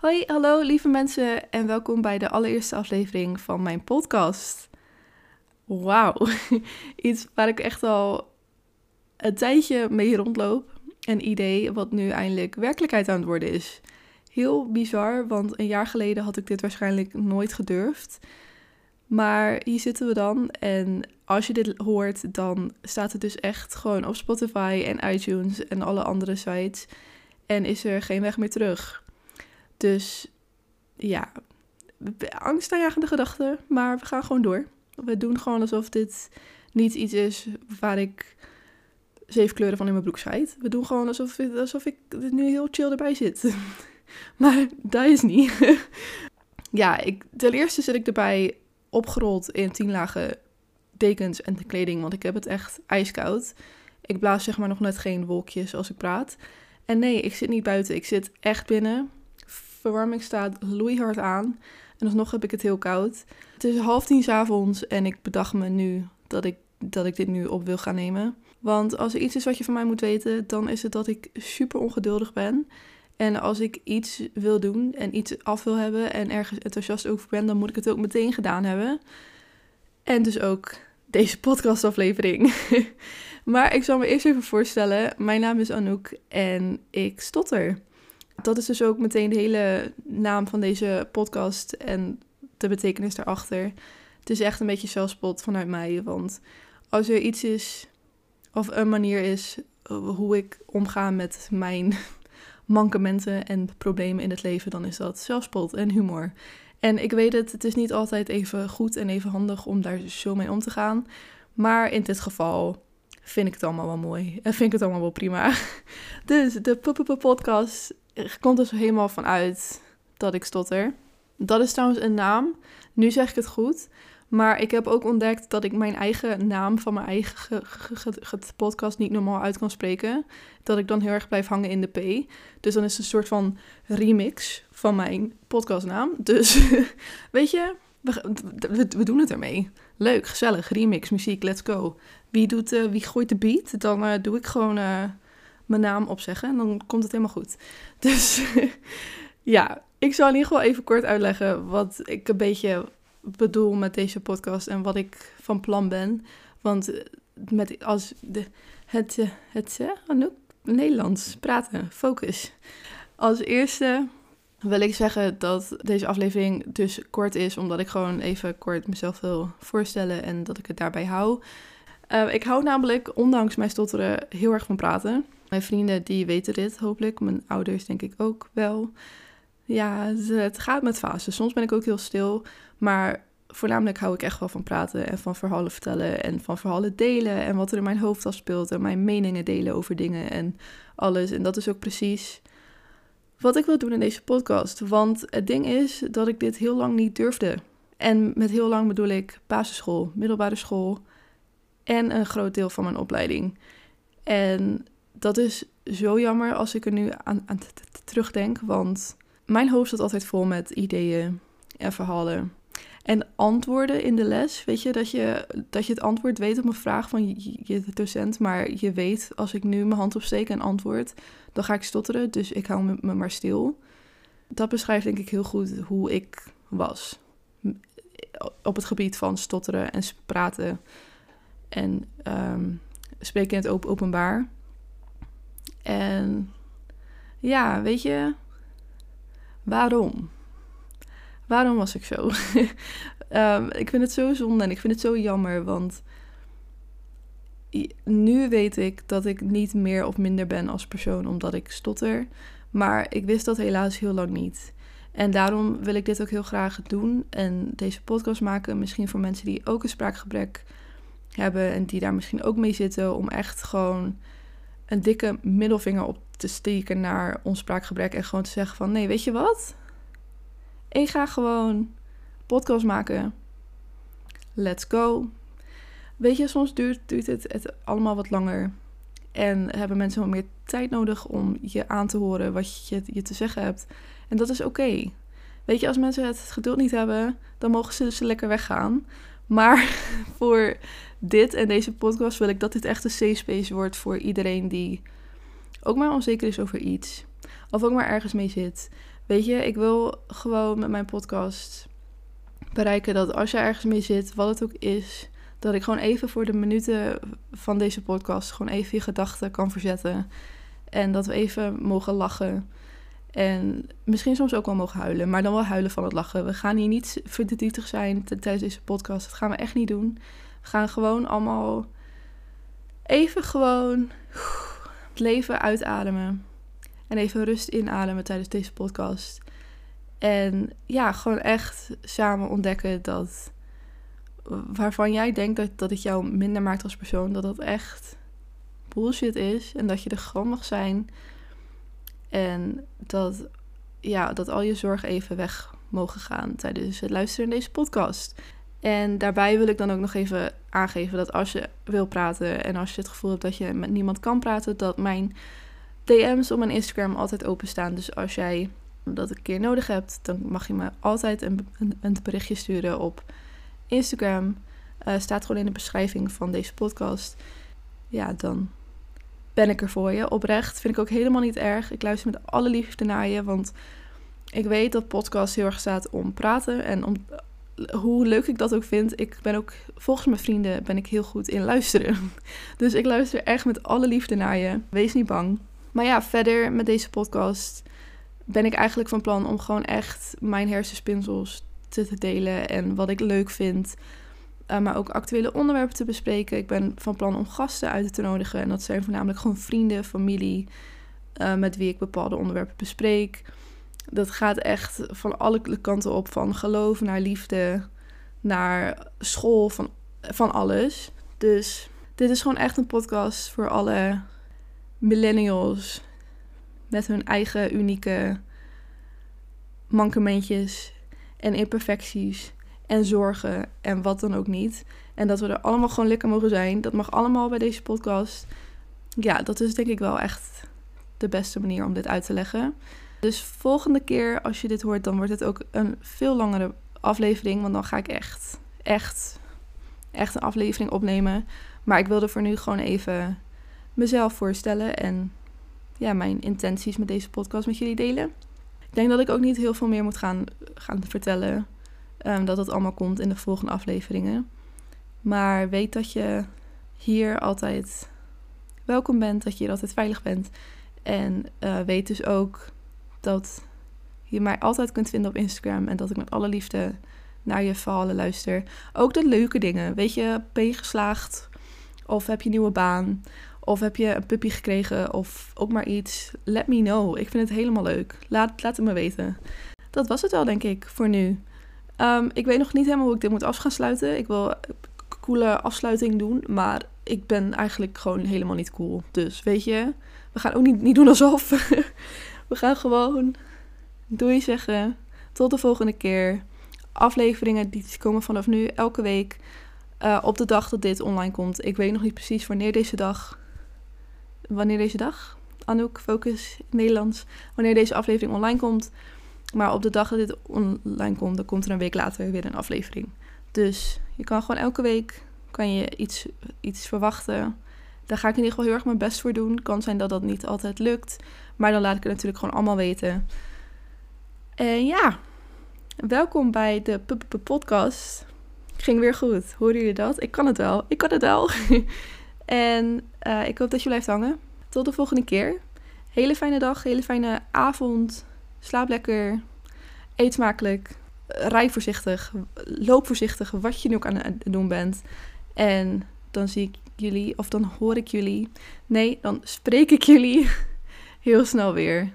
Hoi, hallo lieve mensen en welkom bij de allereerste aflevering van mijn podcast. Wauw, iets waar ik echt al een tijdje mee rondloop. Een idee wat nu eindelijk werkelijkheid aan het worden is. Heel bizar, want een jaar geleden had ik dit waarschijnlijk nooit gedurfd. Maar hier zitten we dan en als je dit hoort, dan staat het dus echt gewoon op Spotify en iTunes en alle andere sites. En is er geen weg meer terug. Dus ja, angstaanjagende gedachten, maar we gaan gewoon door. We doen gewoon alsof dit niet iets is waar ik zeven kleuren van in mijn broek scheid. We doen gewoon alsof, alsof ik nu heel chill erbij zit. maar dat is niet. ja, ik, ten eerste zit ik erbij opgerold in tien lagen dekens en de kleding, want ik heb het echt ijskoud. Ik blaas zeg maar nog net geen wolkjes als ik praat. En nee, ik zit niet buiten, ik zit echt binnen verwarming staat loeihard aan. En alsnog heb ik het heel koud. Het is half tien s avonds en ik bedacht me nu dat ik, dat ik dit nu op wil gaan nemen. Want als er iets is wat je van mij moet weten, dan is het dat ik super ongeduldig ben. En als ik iets wil doen en iets af wil hebben en ergens enthousiast over ben, dan moet ik het ook meteen gedaan hebben. En dus ook deze podcastaflevering. maar ik zal me eerst even voorstellen. Mijn naam is Anouk en ik stotter dat is dus ook meteen de hele naam van deze podcast en de betekenis daarachter. Het is echt een beetje zelfspot vanuit mij, want als er iets is of een manier is hoe ik omga met mijn mankementen en problemen in het leven, dan is dat zelfspot en humor. En ik weet het, het is niet altijd even goed en even handig om daar zo mee om te gaan. Maar in dit geval vind ik het allemaal wel mooi en vind ik het allemaal wel prima. Dus de podcast komt dus helemaal vanuit dat ik stotter. Dat is trouwens een naam. Nu zeg ik het goed. Maar ik heb ook ontdekt dat ik mijn eigen naam van mijn eigen podcast niet normaal uit kan spreken. Dat ik dan heel erg blijf hangen in de P. Dus dan is het een soort van remix van mijn podcastnaam. Dus weet je, we, we, doen het ermee. Leuk, gezellig, remix, muziek, let's go. Wie, doet, uh, wie gooit de beat? Dan uh, doe ik gewoon uh, mijn naam opzeggen en dan komt het helemaal goed. Dus ja, ik zal in ieder geval even kort uitleggen wat ik een beetje bedoel met deze podcast en wat ik van plan ben. Want met als de, het, het, het Nederlands praten, focus. Als eerste wil ik zeggen dat deze aflevering dus kort is, omdat ik gewoon even kort mezelf wil voorstellen en dat ik het daarbij hou. Uh, ik hou namelijk, ondanks mijn stotteren, heel erg van praten. Mijn vrienden die weten dit hopelijk. Mijn ouders denk ik ook wel. Ja, het gaat met fases. Soms ben ik ook heel stil. Maar voornamelijk hou ik echt wel van praten en van verhalen vertellen en van verhalen delen en wat er in mijn hoofd afspeelt en mijn meningen delen over dingen en alles. En dat is ook precies wat ik wil doen in deze podcast. Want het ding is dat ik dit heel lang niet durfde. En met heel lang bedoel ik basisschool, middelbare school en een groot deel van mijn opleiding. En dat is zo jammer als ik er nu aan, terugdenk. Want mijn hoofd zat altijd vol met ideeën en verhalen. En antwoorden in de les. Weet je dat, je, dat je het antwoord weet op een vraag van je, docent. Maar je weet, als ik nu mijn hand opsteek en antwoord, dan ga ik stotteren. Dus ik hou me, maar stil. Dat beschrijft denk ik heel goed hoe ik was. Op het gebied van stotteren en praten. En um, spreken in het openbaar. En ja, weet je, waarom? Waarom was ik zo? um, ik vind het zo zonde en ik vind het zo jammer, want nu weet ik dat ik niet meer of minder ben als persoon omdat ik stotter. Maar ik wist dat helaas heel lang niet. En daarom wil ik dit ook heel graag doen en deze podcast maken. Misschien voor mensen die ook een spraakgebrek hebben en die daar misschien ook mee zitten. Om echt gewoon een dikke middelvinger op te steken naar ons spraakgebrek. En gewoon te zeggen van nee, weet je wat? Ik ga gewoon podcast maken. Let's go. Weet je, soms duurt, het, het allemaal wat langer. En hebben mensen wat meer tijd nodig om je aan te horen wat je, je te zeggen hebt. En dat is oké. Weet je, als mensen het geduld niet hebben, dan mogen ze dus lekker weggaan. Maar voor dit en deze podcast wil ik dat dit echt een safe space wordt voor iedereen die ook maar onzeker is over iets. Of ook maar ergens mee zit. Weet je, ik wil gewoon met mijn podcast bereiken dat als je ergens mee zit, wat het ook is, dat ik gewoon even voor de minuten van deze podcast gewoon even je gedachten kan verzetten. En dat we even mogen lachen. En misschien soms ook wel mogen huilen, maar dan wel huilen van het lachen. We gaan hier niet verdrietig zijn tijdens deze podcast. Dat gaan we echt niet doen. We gaan gewoon allemaal even gewoon het leven uitademen. En even rust inademen tijdens deze podcast. En ja, gewoon echt samen ontdekken dat waarvan jij denkt dat, dat het jou minder maakt als persoon, dat dat echt bullshit is. En dat je er gewoon mag zijn. En dat, ja, dat al je zorgen even weg mogen gaan tijdens het luisteren naar deze podcast. En daarbij wil ik dan ook nog even aangeven dat als je wil praten en als je het gevoel hebt dat je met niemand kan praten, dat mijn DM's op mijn Instagram altijd openstaan. Dus als jij dat een keer nodig hebt, dan mag je me altijd een, een, een berichtje sturen op Instagram. Uh, staat gewoon in de beschrijving van deze podcast. Ja, dan ben ik er voor je. Oprecht vind ik ook helemaal niet erg. Ik luister met alle liefde naar je, want ik weet dat podcast heel erg staat om praten en om hoe leuk ik dat ook vind. Ik ben ook volgens mijn vrienden ben ik heel goed in luisteren. Dus ik luister echt met alle liefde naar je. Wees niet bang. Maar ja, verder met deze podcast ben ik eigenlijk van plan om gewoon echt mijn hersenspinsels te, delen en wat ik leuk vind. Uh, maar ook actuele onderwerpen te bespreken. Ik ben van plan om gasten uit te nodigen. En dat zijn voornamelijk gewoon vrienden, familie, uh, met wie ik bepaalde onderwerpen bespreek. Dat gaat echt van alle kanten op, van geloof naar liefde, naar school, van, van alles. Dus dit is gewoon echt een podcast voor alle millennials met hun eigen unieke mankementjes en imperfecties en zorgen en wat dan ook niet. En dat we er allemaal gewoon lekker mogen zijn. Dat mag allemaal bij deze podcast. Ja, dat is denk ik wel echt de beste manier om dit uit te leggen. Dus volgende keer als je dit hoort, dan wordt het ook een veel langere aflevering. Want dan ga ik echt, echt, echt een aflevering opnemen. Maar ik wilde voor nu gewoon even mezelf voorstellen en ja, mijn intenties met deze podcast met jullie delen. Ik denk dat ik ook niet heel veel meer moet gaan, gaan vertellen. Um, dat het allemaal komt in de volgende afleveringen. Maar weet dat je hier altijd welkom bent, dat je hier altijd veilig bent. En uh, weet dus ook dat je mij altijd kunt vinden op Instagram en dat ik met alle liefde naar je verhalen luister. Ook de leuke dingen. Weet je, ben je geslaagd? Of heb je een nieuwe baan? Of heb je een puppy gekregen? Of ook maar iets? Let me know. Ik vind het helemaal leuk. Laat, laat het me weten. Dat was het wel, denk ik, voor nu. Um, ik weet nog niet helemaal hoe ik dit moet af gaan sluiten. Ik wil een coole afsluiting doen. Maar ik ben eigenlijk gewoon helemaal niet cool. Dus weet je, we gaan ook niet, niet doen alsof. we gaan gewoon doei zeggen. Tot de volgende keer. Afleveringen die komen vanaf nu elke week. Uh, op de dag dat dit online komt. Ik weet nog niet precies wanneer deze dag wanneer deze dag, Anouk, Focus Nederlands, wanneer deze aflevering online komt. Maar op de dag dat dit online komt, dan komt er een week later weer een aflevering. Dus je kan gewoon elke week kan je iets, iets verwachten. Daar ga ik in ieder geval heel erg mijn best voor doen. Kan zijn dat dat niet altijd lukt. Maar dan laat ik het natuurlijk gewoon allemaal weten. En ja, welkom bij de podcast. Ging weer goed. Hoorden jullie dat? Ik kan het wel. Ik kan het wel. En uh, ik hoop dat je blijft hangen. Tot de volgende keer. Hele fijne dag, hele fijne avond. Slaap lekker. Eet smakelijk. Rij voorzichtig. Loop voorzichtig, wat je nu ook aan het doen bent. En dan zie ik jullie, of dan hoor ik jullie. Nee, dan spreek ik jullie heel snel weer.